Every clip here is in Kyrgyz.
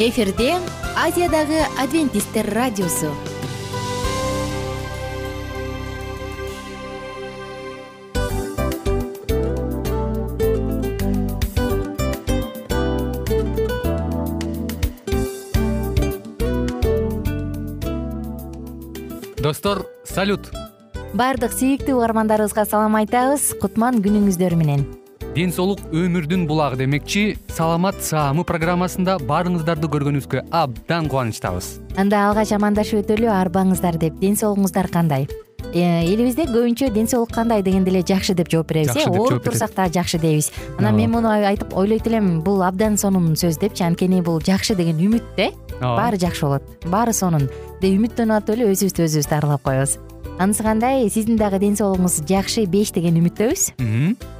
эфирде азиядагы адвентисттер радиосу. Достор салют! Баардык сүйүктүү угармандарыбызга салам айтабыз. Кутман күнүңүздөр менен ден соолук өмүрдүн булагы демекчи саламат саамы программасында баарыңыздарды көргөнүбүзгө абдан кубанычтабыз. Анда алгач амандашып өтөлү арбаңыздар деп. Ден соолугуңуздар кандай? Э, элибизде көбүнчө ден соолук кандай дегенде эле жакшы деп жооп беребиз э? ооруп турсак дагы жакшы дейбиз. Анан мен муну айтып ойлойт элем бул абдан сонун сөз депчи анткени бул жакшы деген үмүт да ооба баары жакшы болот. Баары сонун. Деп үмүттөнүп атып эле өзүбүздү өзүбүз дарылап коебуз. Анысы кандай? Сиздин дагы ден соолугуңуз жакшы беш деген үмүттөбүз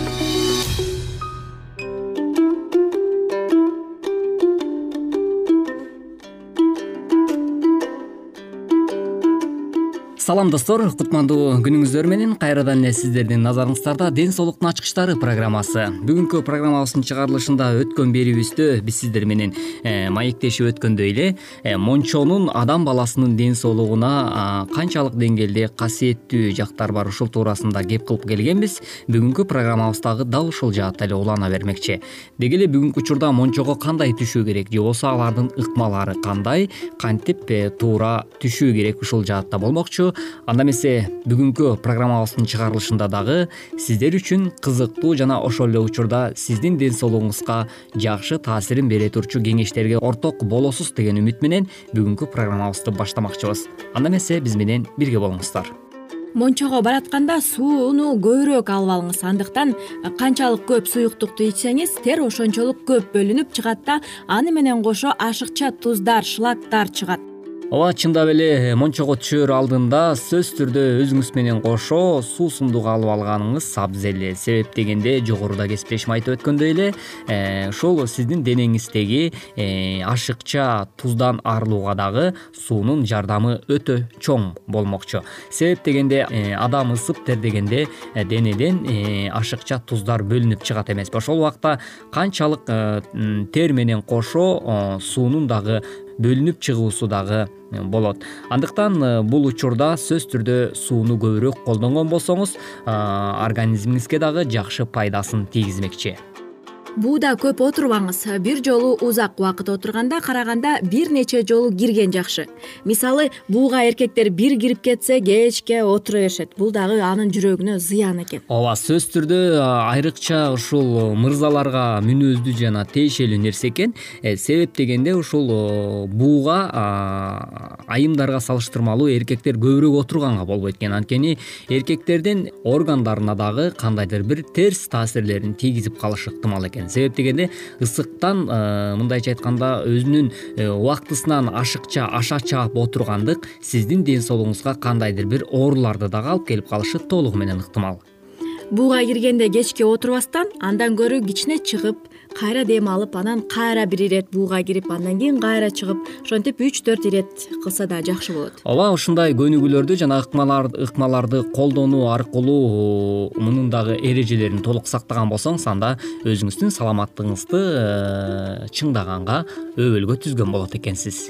салам достор. Кутмандуу күнүңүздөр менен кайрадан эле сиздердин назарыңыздарда ден соолуктун ачкычтары программасы. Бүгүнкү программабыздын чыгарылышында өткөн берүүбүздө биз сиздер менен э, маектешип өткөндөй эле э, мончонун адам баласынын ден соолугуна канчалык деңгээлде касиеттүү жактары бар ушул туурасында кеп кылып келгенбиз. Бүгүнкү программабыз дагы дал ушул жаатта эле улана бермекчи. Деги эле бүгүнкү учурда мончого кандай түшүү керек же болбосо алардын ыкмалары кандай? Кантип э, туура түшүү керек ушул жаатта болмокчу анда эмесе бүгүнкү программабыздын чыгарылышында дагы сиздер үчүн кызыктуу жана ошол эле учурда сиздин ден соолугуңузга жакшы таасирин бере турчу кеңештерге орток болосуз деген үмүт менен бүгүнкү программабызды баштамакчыбыз. Анда эмесе биз менен бирге болуңуздар. Мончого баратканда сууну көбүрөөк алып алыңыз. Андыктан канчалык көп суюктукту ичсеңиз тер ошончолук көп бөлүнүп чыгат да аны менен кошо ашыкча туздар шлактар чыгат ооба чындап эле мончого түшөр алдында сөзсүз түрдө өзүңүз менен кошо суусундук алып алганыңыз абзел себеп дегенде жогоруда кесиптешим айтып өткөндөй эле э, ушул сиздин денеңиздеги э, ашыкча туздан арылууга дагы суунун жардамы өтө чоң болмокчу. Себеп дегенде э, адам ысып тердегенде денеден ашыкча туздар бөлүнүп чыгат эмеспи ошол убакта канчалык тер менен кошо суунун дагы бөлүнүп чыгуусу дагы э, болот. Андыктан э, бул учурда сөзсүз түрдө сууну көбүрөөк колдонгон болсоңуз организмиңизге дагы жакшы пайдасын тийгизмекчи бууда көп отурбаңыз. Бир жолу узак убакыт отурганга караганда бир нече жолу кирген жакшы. Мисалы бууга эркектер бир кирип кетсе кечке отура беришет. Бул дагы анын жүрөгүнө зыян экен. Ооба сөзсүз түрдө айрыкча ушул мырзаларга мүнөздүү жана тиешелүү нерсе экен. Э, себеп дегенде ушул бууга айымдарга салыштырмалуу эркектер көбүрөөк отурганга болбойт экен. Анткени эркектердин органдарына дагы кандайдыр бир терс таасирлерин тийгизип калышы ыктымал экен себеп дегенде ысыктан э, мындайча айтканда өзүнүн э, убактысынан ашыкча аша чаап отургандык сиздин ден соолугуңузга кандайдыр бир ооруларды дагы алып келип калышы толугу менен ыктымал. Бууга киргенде кечке отурбастан андан көрө кичине чыгып кайра дем алып анан кайра бир ирет бууга кирип андан кийин кайра чыгып ошентип үч төрт ирет кылса да жакшы болот. Ооба ушундай көнүгүүлөрдү жана ыкмаларды колдонуу аркылуу мунун дагы эрежелерин толук сактаган болсоңуз анда өзүңүздүн саламаттыгыңызды чыңдаганга өбөлгө түзгөн болот экенсиз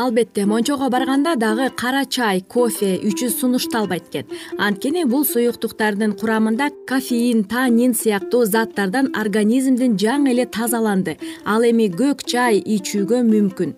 албетте мончого барганда дагы кара чай кофе ичүү сунушталбайт экен. Анткени бул суюктуктардын курамында кофеин танин сыяктуу заттардан организмдин жаңы эле тазаланды. Ал эми көк чай ичүүгө мүмкүн.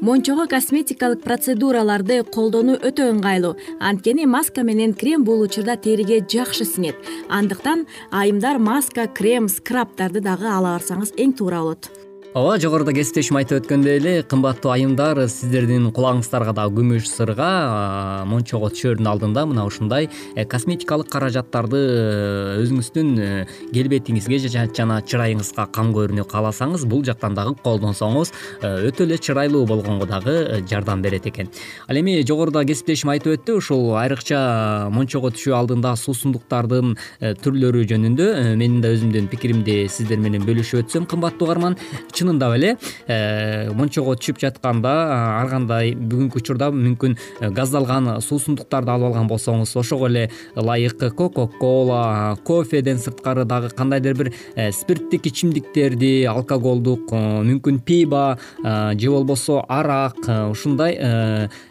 Мончого косметикалык процедураларды колдонуу өтө ыңгайлуу. Анткени маска менен крем бул учурда териге жакшы сиңет. Андыктан айымдар маска крем скрабтарды дагы ала барсаңыз эң туура болот ооба жогоруда кесиптешим айтып өткөндөй эле кымбаттуу айымдар сиздердин кулагыңыздарга дагы күмүш сырга мончого түшөрдүн алдында мына ушундай э, косметикалык каражаттарды э, өзүңүздүн э, келбетиңизге жана чырайыңызга кам көрүүнү кааласаңыз бул жактан дагы колдонсоңуз өтө эле чырайлуу болгонго дагы жардам берет экен. Ал эми жогоруда кесиптешим айтып өттү ушул айрыкча мончого түшүү алдында суусундуктардын түрлөрү жөнүндө менин да өзүмдүн пикиримди сиздер менен бөлүшүп өтсөм кымбаттуу угарман чынында эле э, мончого түшүп жатканда ар кандай бүгүнкү учурда мүмкүн э, газдалган суусундуктарды алып алган болсоңуз ошого эле ылайык кока кола кофеден сырткары дагы кандайдыр бир э, спирттик ичимдиктерди алкоголдук мүмкүн пиво же болбосо арак ушундай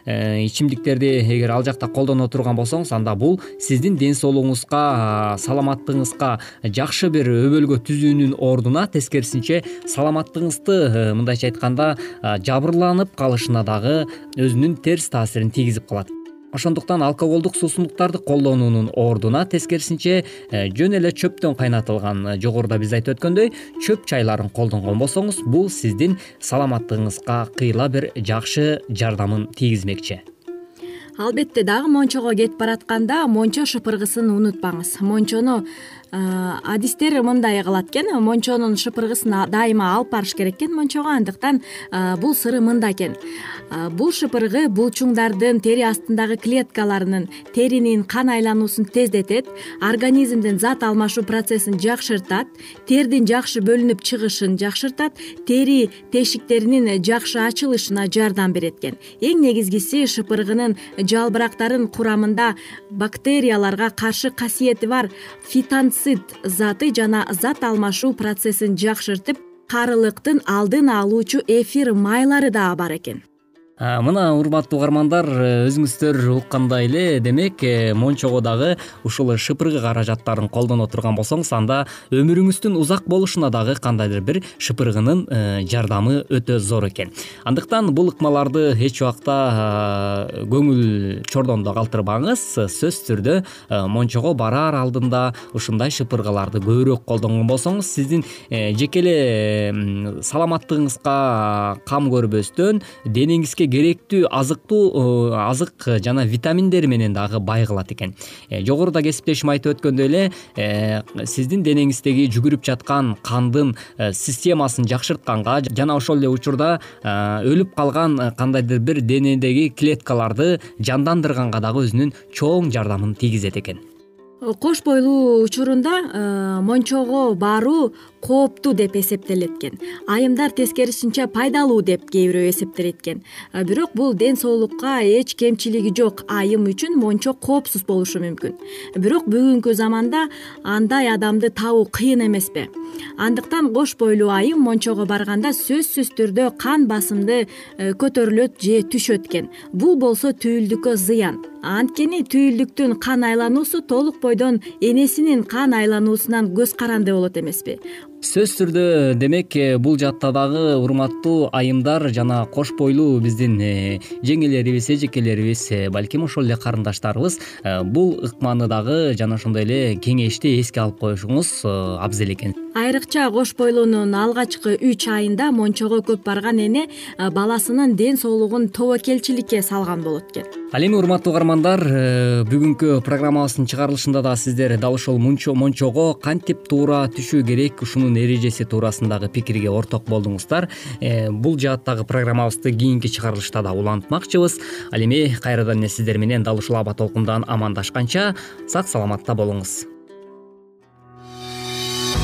ичимдиктерди эгер ал жакта колдоно турган болсоңуз анда бул сиздин ден соолугуңузга саламаттыгыңызга жакшы бир өбөлгө түзүүнүн ордуна тескерисинче саламаттык Э, мындайча айтканда жабырланып калышына дагы өзүнүн терс таасирин тийгизип калат. Ошондуктан алкоголдук суусундуктарды колдонуунун ордуна тескерисинче э, жөн эле чөптөн кайнатылган э, жогоруда биз айтып өткөндөй чөп чайларын колдонгон болсоңуз бул сиздин саламаттыгыңызга кыйла бир жакшы жардамын тийгизмекчи. Албетте дагы мончого кетип баратканда мончо шыпыргысын унутпаңыз. Мончону адистер мындай кылат экен. Мончонун шыпыргысын дайыма алып барыш керек экен. Мончого андыктан бул сыры мында экен. Бул шыпыргы булчуңдардын тери астындагы клеткаларынын теринин кан айлануусун тездетет организмдин зат алмашуу процессин жакшыртат тердин жакшы бөлүнүп чыгышын жакшыртат тери тешиктеринин жакшы ачылышына жардам берет экен. Эң негизгиси шыпыргынын жалбырактарын курамында бактерияларга каршы касиети бар фитон заты жана зат алмашуу процессин жакшыртып карылыктын алдын алуучу эфир майлары дагы бар экен мына урматтуу угармандар өзүңүздөр уккандай эле? Демек э, мончого дагы ушул шыпыргы каражаттарын колдоно турган болсоңуз анда өмүрүңүздүн узак болушуна дагы кандайдыр бир шыпыргынын э, жардамы өтө зор экен. Андыктан бул ыкмаларды эч убакта көңүл чордондо калтырбаңыз. Сөзсүз түрдө э, мончого бараар алдында ушундай шыпыргыларды көбүрөөк колдонгон болсоңуз сиздин жеке эле саламаттыгыңызга кам көрбөстөн денеңизге керектүү азыктуу э, азык жана витаминдер менен дагы бай кылат экен. Э, жогоруда кесиптешим айтып өткөндөй эле э, сиздин денеңиздеги жүгүрүп жаткан кандын системасын жакшыртканга жана ошол эле учурда өлүп калган кандайдыр бир денедеги клеткаларды жандандырганга дагы өзүнүн чоң жардамын тийгизет экен. Кош бойлуу учурунда мончого баруу кооптуу деп эсептелет экен айымдар тескерисинче пайдалуу деп кээ бирөө эсептейт экен бирок бул ден соолукка эч кемчилиги жок. Айым үчүн мончо коопсуз болушу мүмкүн. Бирок бүгүнкү заманда андай адамды табуу кыйын эмеспи андыктан кош бойлуу айым мончого барганда сөзсүз түрдө кан басымды э, көтөрүлөт же түшөт экен бул болсо түйүлдүккө зыян. Анткени түйүлдүктүн кан айлануусу толук бойдон энесинин кан айлануусунан көз каранды болот эмеспи сөзсүз түрдө демек э, бул жакта дагы урматтуу айымдар жана кош бойлуу биздин э, жеңелерибиз эжекелерибиз э, балким ошол эле карындаштарыбыз бул ыкманы дагы жана ошондой эле кеңешти эске алып коюшуңуз абзел экен айрыкча кош бойлуунун алгачкы үч айында мончого көп барган эне баласынын ден соолугун тобокелчиликке салган болот экен. Ал эми урматтуу угармандар бүгүнкү программабыздын чыгарылышында да сиздер дал ушул мончого кантип туура түшүү керек ушуну эрежеси туурасындагы пикирге орток болдуңуздар? Э, бул жааттагы программабызды кийинки чыгарылышта да улантмакчыбыз. Ал эми кайрадан эле сиздер менен дал ушул аба толкундан амандашканча сак саламатта болуңуз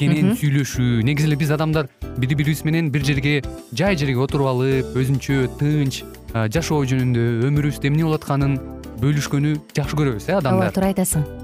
кенен сүйлөшүү. Негизи эле биз адамдар бири бирибиз менен бир жерге жай жерге отуруп алып өзүнчө тынч жашоо жөнүндө өмүрүбүздө эмне болуп атканын бөлүшкөнү жакшы көрөбүз э адамдар. Ооба туура айтасың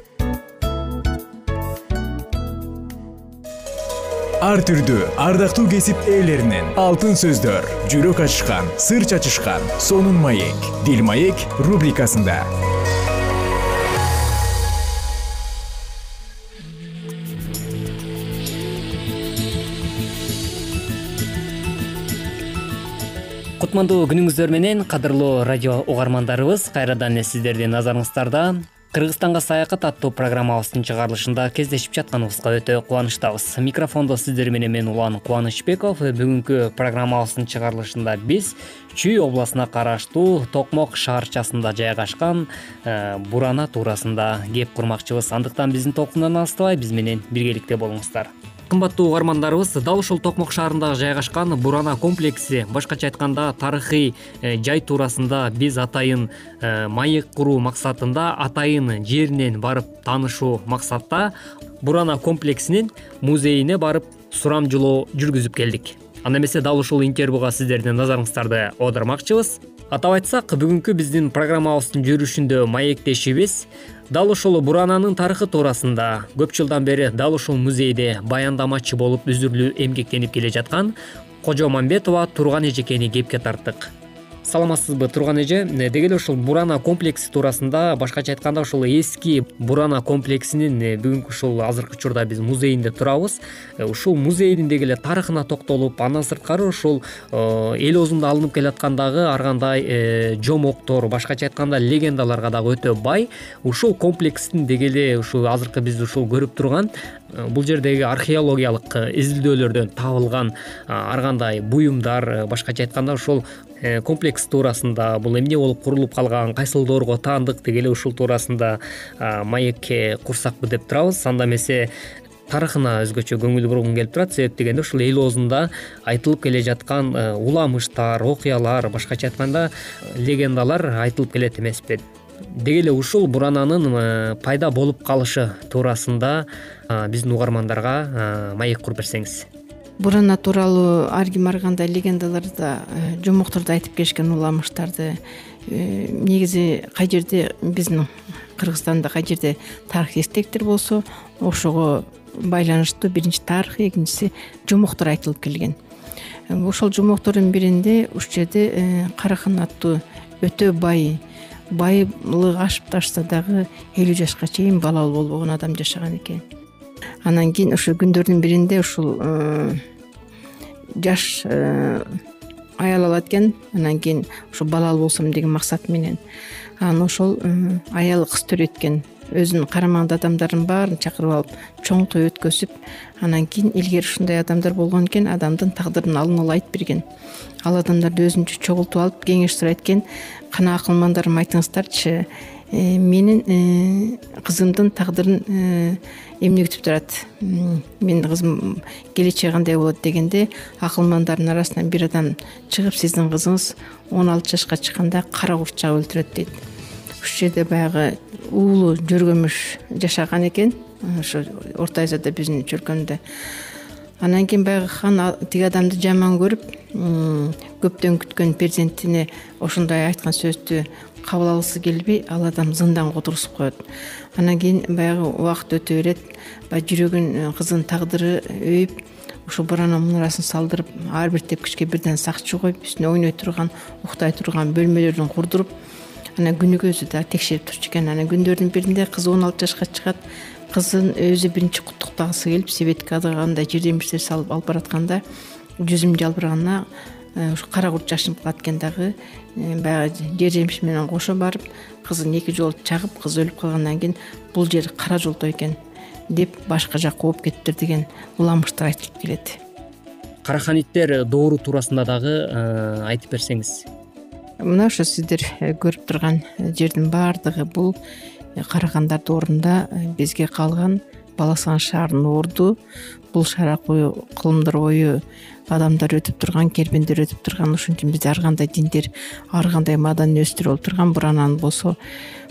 ар түрдүү ардактуу кесип ээлеринен алтын сөздөр жүрөк ачышкан сыр чачышкан сонун маек дил маек рубрикасында. Кутмандуу күнүңүздөр менен кадырлуу радио угармандарыбыз кайрадан эле сиздердин назарыңыздарда кыргызстанга саякат аттуу программабыздын чыгарылышында кездешип жатканыбызга өтө кубанычтабыз. Микрофондо сиздер менен мен улан кубанычбеков. Бүгүнкү программабыздын чыгарылышында биз чүй областына караштуу токмок шаарчасында жайгашкан э, бурана туурасында кеп курмакчыбыз. Андыктан биздин толкундан алыстабай биз менен биргеликте болуңуздар кымбаттуу угармандарыбыз дал ушул токмок шаарында жайгашкан бурана комплекси башкача айтканда тарыхый э, жай туурасында биз атайын э, маек куруу максатында атайын жеринен барып таанышуу максатта бурана комплексинин музейине барып сурамжылоо жүргүзүп келдик. Анда эмесе дал ушул интервьюга сиздердин назарыңыздарды оодармакчыбыз атап айтсак бүгүнкү биздин программабыздын жүрүшүндө маектешибиз. Дал ушул бурананын тарыхы туурасында көп жылдан бери дал ушул музейде баяндамачы болуп үзүрлүү эмгектенип келе жаткан кожомамбетова турган эжекени кепке тарттык саламатсызбы турган эже? Деги эле ушул бурана комплекси туурасында башкача айтканда ушул эски бурана комплексинин э, бүгүнкү ушул азыркы учурда биз музейинде турабыз. Э, ушул музейдин деги эле тарыхына токтолуп андан сырткары ушул э, эл оозунда алынып келаткандагы ар кандай жомоктор башкача айтканда легендаларга дагы өтө бай. Ушул комплекстин деги эле ушул азыркы биз ушул көрүп турган бул жердеги археологиялык изилдөөлөрдөн табылган ар кандай буюмдар башкача айтканда ушул Э, комплекс туурасында бул эмне болуп курулуп калган кайсыл таандык деги эле ушул туурасында маекке курсакпы деп турабыз. Анда эмесе тарыхына өзгөчө көңүл бургум келип турат. Себеп дегенде ушул эл оозунда айтылып келе жаткан э, уламыштар окуялар башкача айтканда легендалар айтылып келет эмеспи деги эле ушул бурананын э, пайда болуп калышы туурасында биздин угармандарга маек куруп берсеңиз. Бурана тууралуу ар ким ар кандай легендаларда э, жомокторду айтып келишкен уламыштарды э, негизи кай жерде биздин кыргызстанда кай жерде тарыхый эстектер болсо ошого байланыштуу биринчи тарых экинчиси жомоктор айтылып келген. Э, ошол жомоктордун биринде ушул жерде карахан аттуу өтө бай байлыгы ашып ташса дагы элүү жашка чейин балалуу болбогон адам жашаган экен. Анан кийин ошо күндөрдүн биринде ушул жаш э, аял алат экен анан кийин ошо балалуу болсом деген максат менен. Анан ошол э, аялы кыз төрөйт экен өзүнүн карамагындагы адамдарын баарын чакырып алып чоң той өткөзүп анан кийин илгери ушундай адамдар болгон экен адамдын тагдырын алдын ала айтып берген. Ал адамдарды өзүнчө чогултуп алып кеңеш сурайт экен. Кана акылмандарым айтыңыздарчы Э, менин э, кызымдын тагдырын э, эмне күтүп турат менин кызым келечеги кандай болот дегенде акылмандардын арасынан бир адам чыгып сиздин кызыңыз он алты жашка чыкканда кара курт чагып өлтүрөт дейт ушул жерде баягы уулу жөргөмүш жашаган экен. Ошо орто азияда биздин чөлкөмдө. Анан кийин баягы хан тиги адамды жаман көрүп көптөн күткөн перзентине ошондой айткан сөздү кабыл алгысы келбей ал адам зынданга отургузуп коет. Анан кийин баягы убакыт өтө берет баягы жүрөгүн кызынын тагдыры өйүп ушул бурана мунарасын салдырып ар бир тепкичке бирден сакчы коюп үстүнө ойной турган уктай турган бөлмөлөрүн курдуруп анан күнүгөсү дагы текшерип турчу экен. Анан күндөрдүн биринде кызы он алты жашка чыгат. Кызын өзү биринчи куттуктагысы келип себеткада кандай жардемиштер салып алып баратканда жүзүм жалбырагана ушу кара курт жашынып калат экен дагы. Э, баягы жер жемиш менен кошо барып кызын эки жолу чагып кыз өлүп калгандан кийин бул жер кара жолдо экен деп башка жака кууп кетиптир деген уламыштар айтылып келет. Караханиттер доору туурасында дагы э, айтып берсеңиз мына ошо сиздер э, көрүп турган жердин баардыгы бул карагандар доорунда бизге калган баласан шаарынын орду бул шаар бою кылымдар бою адамдар өтүп турган кербендер өтүп турган. Ошон үчүн бизде ар кандай диндер ар кандай маданиеттер болуп турган. Бурананын болсо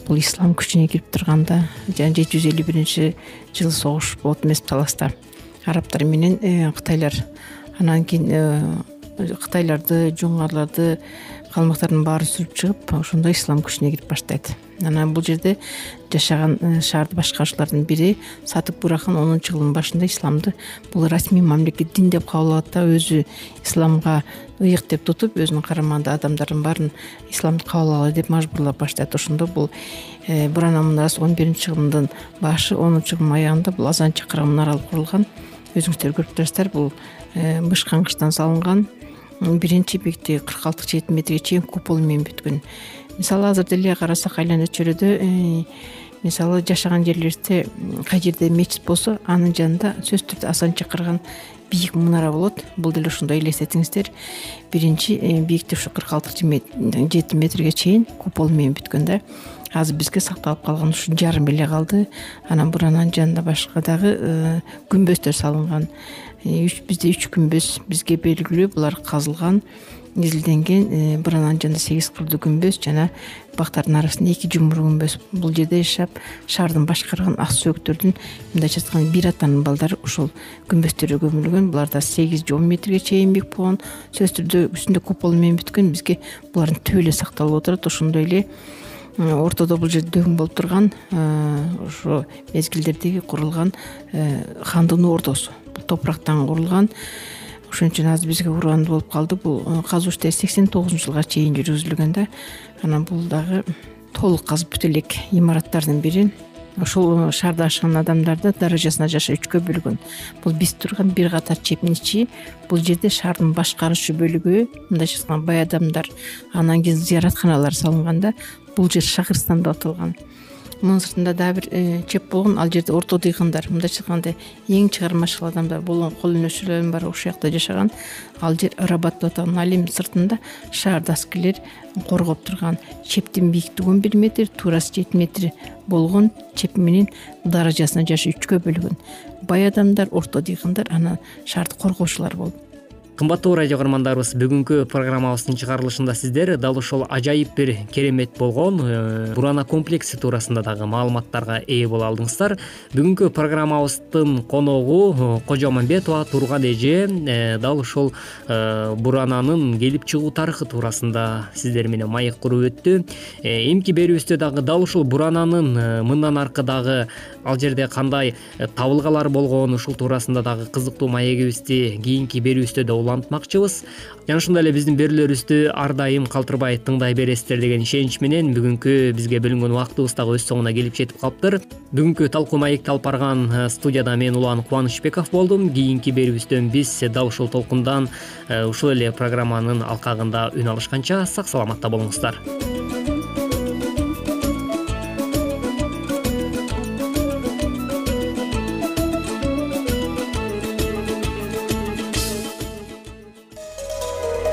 бул ислам күчүнө кирип турганда жана жети жүз элүү биринчи жылы согуш болот эмеспи таласта арабтар менен э, кытайлар. Анан кийин э, кытайларды жоңгарларды калмактардын баарын сүрүп чыгып ошондо ислам күчүнө кирип баштайт. Анан бул жерде жашаган э, шаарды башкаруучулардын бири сатык бурахан онунчу жылдын башында исламды бул расмий мамлекет дин деп кабыл алат да өзү исламга ыйык деп тутуп өзүнүн карамагындагы адамдардын баарын исламды кабыл алалы деп мажбурлап баштайт. Ошондо бул э, бурана мунарасы он биринчи жылдын башы онунчу жылдын аягында бул азан чакырган мунара курулган өзүңүздөр көрүп турасыздар. Бул э, быш каңгычтан салынган биринчи биктиги кырк алты жети метрге чейин купол менен бүткөн мисалы азыр деле карасак айлана чөйрөдө э, мисалы жашаган жерлерибизде кай жерде мечит болсо анын жанында сөзсүз түрдө азан чакырган бийик мунара болот. Бул деле ошондой элестетиңиздер. Биринчи э, бийиктиги ушу кырк алты жети метрге чейин купол менен бүткөн да азыр бизге сакталып калган ушу жарым эле калды. Анан бурананын жанында башка дагы э, күмбөздөр салынган. Бизде үч күмбөз бизге белгилүү булар казылган. Изилденген э, бурананын жанында сегиз кырдуу күмбөз жана бактардын арасында эки жумур күмбөз. Бул жерде жашап шаардын башкарган ак сөөктөрдүн мындайча айтканда бир атанын балдары ушул күмбөздөргө көмүлгөн. Булар да сегиз же он метрге чейин бийик болгон. Сөзсүз түрдө үстүндө купол менен бүткөн. Бизге булардын түбү эле сакталып отурат. Ошондой эле ортодо бул жерде дөң болуп турган ошо мезгилдердеги курулган э, хандын ордосу. Бул топурактан курулган. Ошон үчүн азыр бизге урандуу болуп калды. Бул э, казуу иштери сексен тогузунчу жылга чейин жүргүзүлгөн да. Анан бул дагы толук казып бүтө элек имараттардын бири ушул э, шаарды ашкан адамдарды даражасына жараша үчкө бөлгөн. Бул биз турган бир катар чепинчи бул жерде шаардын башкаруучу бөлүгү мындайча айтканда бай адамдар анан кийин зыяратканалар салынган да бул жер шахырстан деп аталган мунун сыртында дагы бир э, чеп болгон ал жерде орто дыйкандар. Мындайча айтканда эң чыгармачыл адамдар болгон кол өнөрчүлөрдүн баары ушул жакта жашаган. Ал жер рабат деп аталган ал эми сыртында шаарды аскерлер коргоп турган. Чептин бийиктиги он бир метр туурасы жети метр болгон чеп менен даражасына жараша үчкө бөлгөн. Бай адамдар орто дыйкандар анан шаарды коргоочулар болуп кымбаттуу радио каармандарыбыз бүгүнкү программабыздын чыгарылышында сиздер дал ушул ажайып бир керемет болгон э, бурана комплекси туурасында дагы маалыматтарга ээ боло алдыңыздар. Бүгүнкү программабыздын коногу э, кожо аманбетова турган эже э, дал ушул бурананын келип чыгуу тарыхы туурасында сиздер менен маек куруп өттү. Эмки берүүбүздө дагы дал ушул бурананын мындан аркы дагы ал жерде кандай табылгалар болгон ушул туурасында дагы кызыктуу маегибизди кийинки берүүбүздө да улантмакчыбыз. Жана ошондой эле биздин берүүлөрүбүздү ар дайым калтырбай тыңдай бересиздер деген ишенич менен бүгүнкү бизге бөлүнгөн убактыбыз дагы өз соңуна келип жетип калыптыр. Бүгүнкү талкуу маекти алып барган э, студияда мен улан кубанычбеков болдум. Кийинки берүүбүздөн биз дал ушул толкундан э, ушул эле программанын алкагында үн алышканча сак саламатта болуңуздар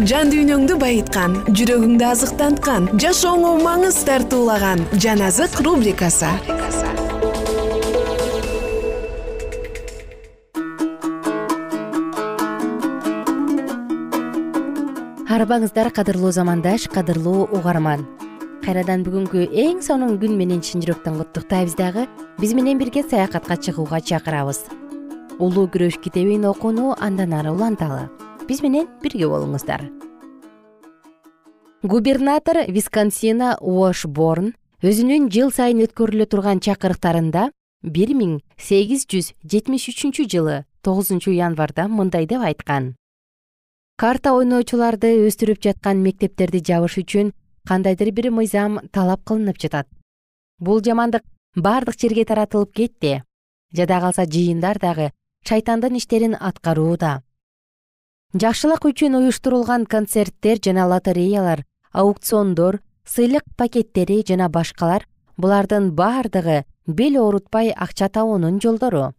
жан дүйнөңдү байыткан жүрөгүңдү азыктанткан жашооңо маңыз тартуулаган жан азык рубрикасы. Арыбаңыздар кадырлуу замандаш кадырлуу угарман. Кайрадан бүгүнкү эң сонун күн менен чын жүрөктөн куттуктайбыз дагы биз менен бирге саякатка чыгууга чакырабыз. Улуу күрөш китебин окууну андан ары уланталы биз менен бирге болуңуздар. Губернатор висконсина уошборн өзүнүн жыл сайын өткөрүлө турган чакырыктарында бир миң сегиз жүз жетимиш үчүнчү жылы тогузунчу январда мындай деп айткан. Карта ойноочуларды өстүрүп жаткан мектептерди жабыш үчүн кандайдыр бир мыйзам талап кылынып жатат. Бул жамандык бардык жерге таратылып кетти. Жада калса жыйындар дагы шайтандын иштерин аткарууда жакшылык үчүн уюштурулган концерттер жана лотереялар аукциондор сыйлык пакеттери жана башкалар булардын баардыгы бел оорутпай акча табуунун жолдору.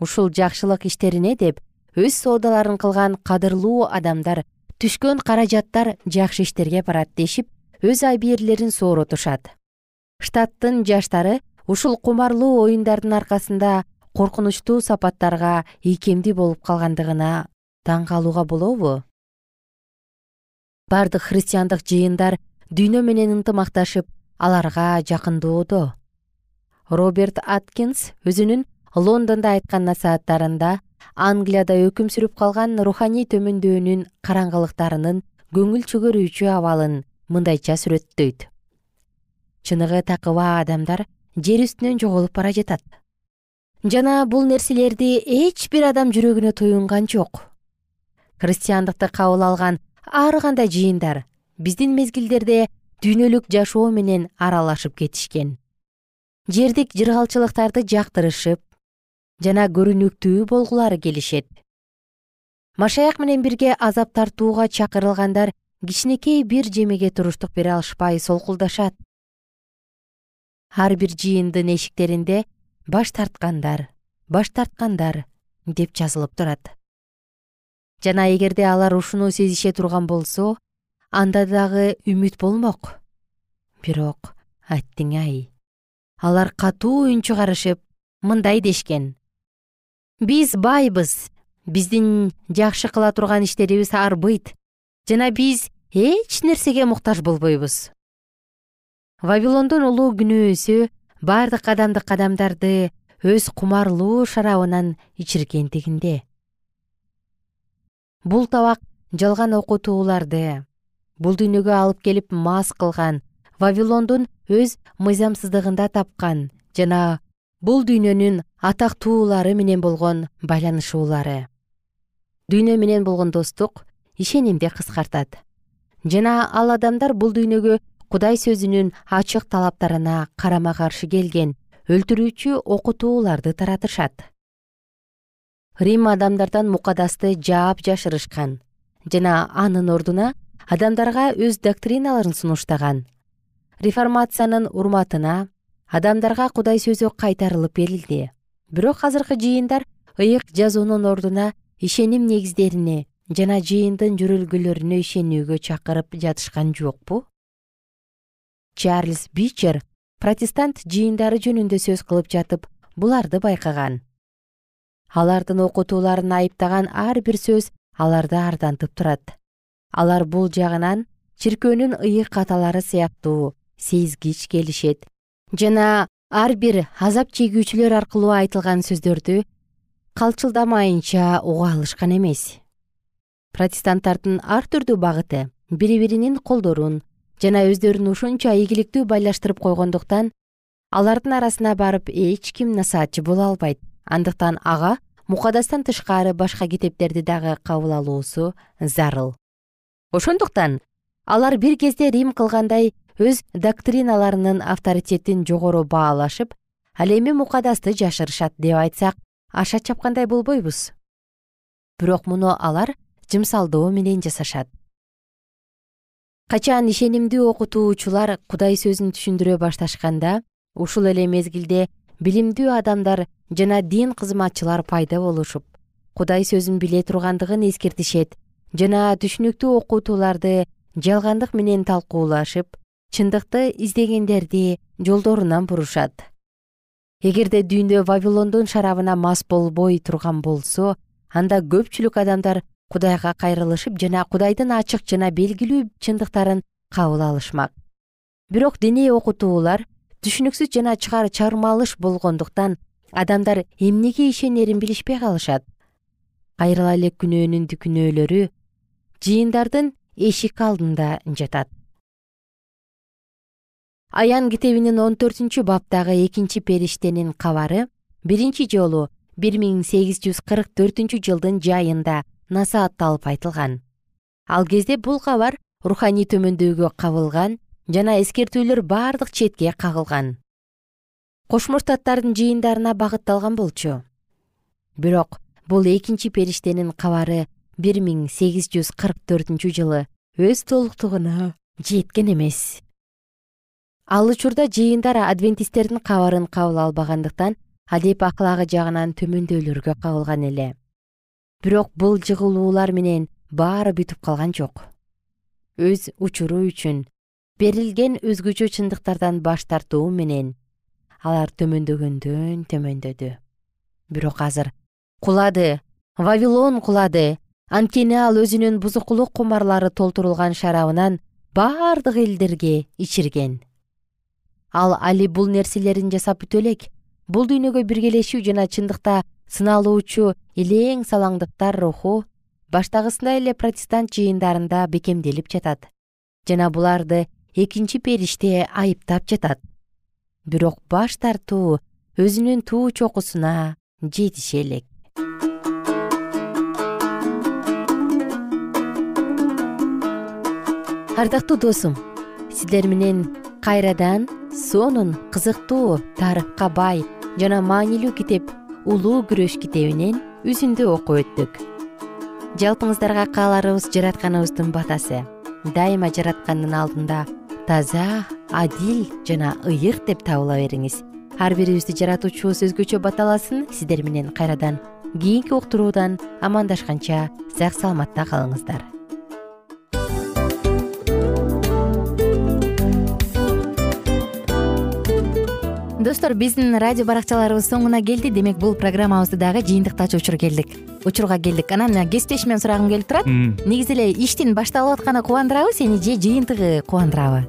Ушул жакшылык иштерине деп өз соодаларын кылган кадырлуу адамдар түшкөн каражаттар жакшы иштерге барат дешип өз абийирлерин сооротушат штаттын жаштары ушул кумарлуу оюндардын аркасында коркунучтуу сапаттарга ийкемдүү болуп калгандыгына таң калууга болобу? Бардык христиандык жыйындар дүйнө менен ынтымакташып аларга жакындоодо роберт аткинс өзүнүн лондондо айткан насааттарында англияда өкүм сүрүп калган руханий төмөндөөнүн караңгылыктарынын көңүл чөгөрүүчү абалын мындайча сүрөттөйт. Чыныгы такыба адамдар жер үстүнөн жоголуп бара жатат. Жана бул нерселерди эч бир адам жүрөгүнө туюнган жок христиандыкты кабыл алган ар кандай жыйындар биздин мезгилдерде дүйнөлүк жашоо менен аралашып кетишкен. Жердик жыргалчылыктарды жактырышып жана көрүнүктүү болгулары келишет. Машаяк менен бирге азап тартууга чакырылгандар кичинекей бир жемеге туруштук бере алышпай солкулдашат. Ар бир жыйындын эшиктеринде баш тарткандар баш тарткандар деп жазылып турат жана эгерде алар ушуну сезише турган болсо анда дагы үмүт болмок. Бирок аттиң ай алар катуу үн чыгарышып мындай дешкен. Биз байбыз биздин жакшы кыла турган иштерибиз арбыйт жана биз эч нерсеге муктаж болбойбуз вавилондун улуу күнөөсү бардык адамдык адамдарды өз кумарлуу шарабынан ичиргендигинде бул табак жалган окутууларды бул дүйнөгө алып келип мас кылган вавилондун өз мыйзамсыздыгында тапкан жана бул дүйнөнүн атактуулары менен болгон байланышуулары. Дүйнө менен болгон достук ишенимди кыскартат. Жана ал адамдар бул дүйнөгө кудай сөзүнүн ачык талаптарына карама каршы келген өлтүрүүчү окутууларды таратышат рим адамдардан мукадасты жаап жашырышкан жана анын ордуна адамдарга өз доктриналарын сунуштаган. Реформациянын урматына адамдарга кудай сөзү кайтарылып берилди. Бирок азыркы жыйындар ыйык жазуунун ордуна ишеним негиздерине жана жыйындын жөрөлгөлөрүнө ишенүүгө чакырып жатышкан жокпу? Чарльз бичер протестант жыйындары жөнүндө сөз кылып жатып буларды байкаган алардын окутууларын айыптаган ар бир сөз аларды ардантып турат. Алар бул жагынан чиркөөнүн ыйык аталары сыяктуу сезгич келишет. Жана ар бир азап чегүүчүлөр аркылуу айтылган сөздөрдү калчылдамайынча уга алышкан эмес. Протестанттардын ар түрдүү багыты бири биринин колдорун жана өздөрүн ушунча ийгиликтүү байлаштырып койгондуктан алардын арасына барып эч ким насаатчы боло албайт. Андыктан ага мукадастан тышкары башка китептерди дагы кабыл алуусу зарыл. Ошондуктан алар бир кезде рим кылгандай өз доктриналарынын авторитетин жогору баалашып ал эми мукадасты жашырышат деп айтсак аша чапкандай болбойбуз. Бирок муну алар жымсалдоо менен жасашат. Качан ишенимдүү окутуучулар кудай сөзүн түшүндүрө башташканда ушул эле мезгилде билимдүү адамдар жана дин кызматчылар пайда болушуп кудай сөзүн биле тургандыгын эскертишет жана түшүнүктүү окутууларды жалгандык менен талкуулашып чындыкты издегендерди жолдорунан бурушат. Эгерде дүйнө вавилондун шарабына мас болбой турган болсо анда көпчүлүк адамдар кудайга кайрылышып жана кудайдын ачык жана белгилүү чындыктарын кабыл алышмак. Бирок диний окутуулар түшүнүксүз жана чармалыш болгондуктан адамдар эмнеге ишенерин билишпей калышат. Кайрыла эле күнөөнүн күнөөлөрү жыйындардын эшик алдында жатат. Аян китебинин он төртүнчү баптагы экинчи периштенин кабары биринчи жолу бир миң сегиз жүз кырк төртүнчү жылдын жайында насаатталып айтылган. Ал кезде бул кабар руханий төмөндөөгө кабылган жана эскертүүлөр бардык четке кагылган. Кошмо штаттардын жыйындарына багытталган болчу. Бирок бул экинчи периштенин кабары бир миң сегиз жүз кырк төртүнчү жылы өз толуктугуна жеткен эмес. Ал учурда жыйындар адвентисттердин кабарын кабыл албагандыктан адеп аклагы жагынан төмөндөөлөргө кагылган эле. Бирок бул жыгылуулар менен баары бүтүп калган жок. Өз учуру үчүн берилген өзгөчө чындыктардан баш тартуу менен. Алар төмөндөгөндөн төмөндөдү. Бирок азыр кулады вавилон кулады. Анткени ал өзүнүн бузукулук кумарлары толтурулган шарабынан бардык элдерге ичирген. Ал али бул нерселерин жасап бүтө элек. Бул дүйнөгө биргелешүү жана чындыкта сыналуучу илең салаңдыктар руху баштагысындай эле протестант жыйындарында бекемделип жатат. Жана буларды экинчи периште айыптап жатат. Бирок баш тартуу өзүнүн туу чокусуна жетише элек. Ардактуу досум сиздер менен кайрадан сонун кызыктуу тарыхка бай жана маанилүү китеп улуу күрөш китебинен үзүндү окуп өттүк. Жалпыңыздарга кааларыбыз жаратканыбыздын батасы дайыма жараткандын алдында таза адил жана ыйык деп табыла бериңиз. Ар бирибизди жаратуучубуз өзгөчө баталасын сиздер менен кайрадан кийинки уктуруудан амандашканча сак саламатта калыңыздар достор биздин радио баракчаларыбыз соңуна келди. Демек бул программабызды дагы жыйынтыктаочу учур келдик. Учурга келдик. Анан кесиптешимден сурагым келип турат. Негизи эле иштин башталып атканы кубандырабы сени же жыйынтыгы кубандырабы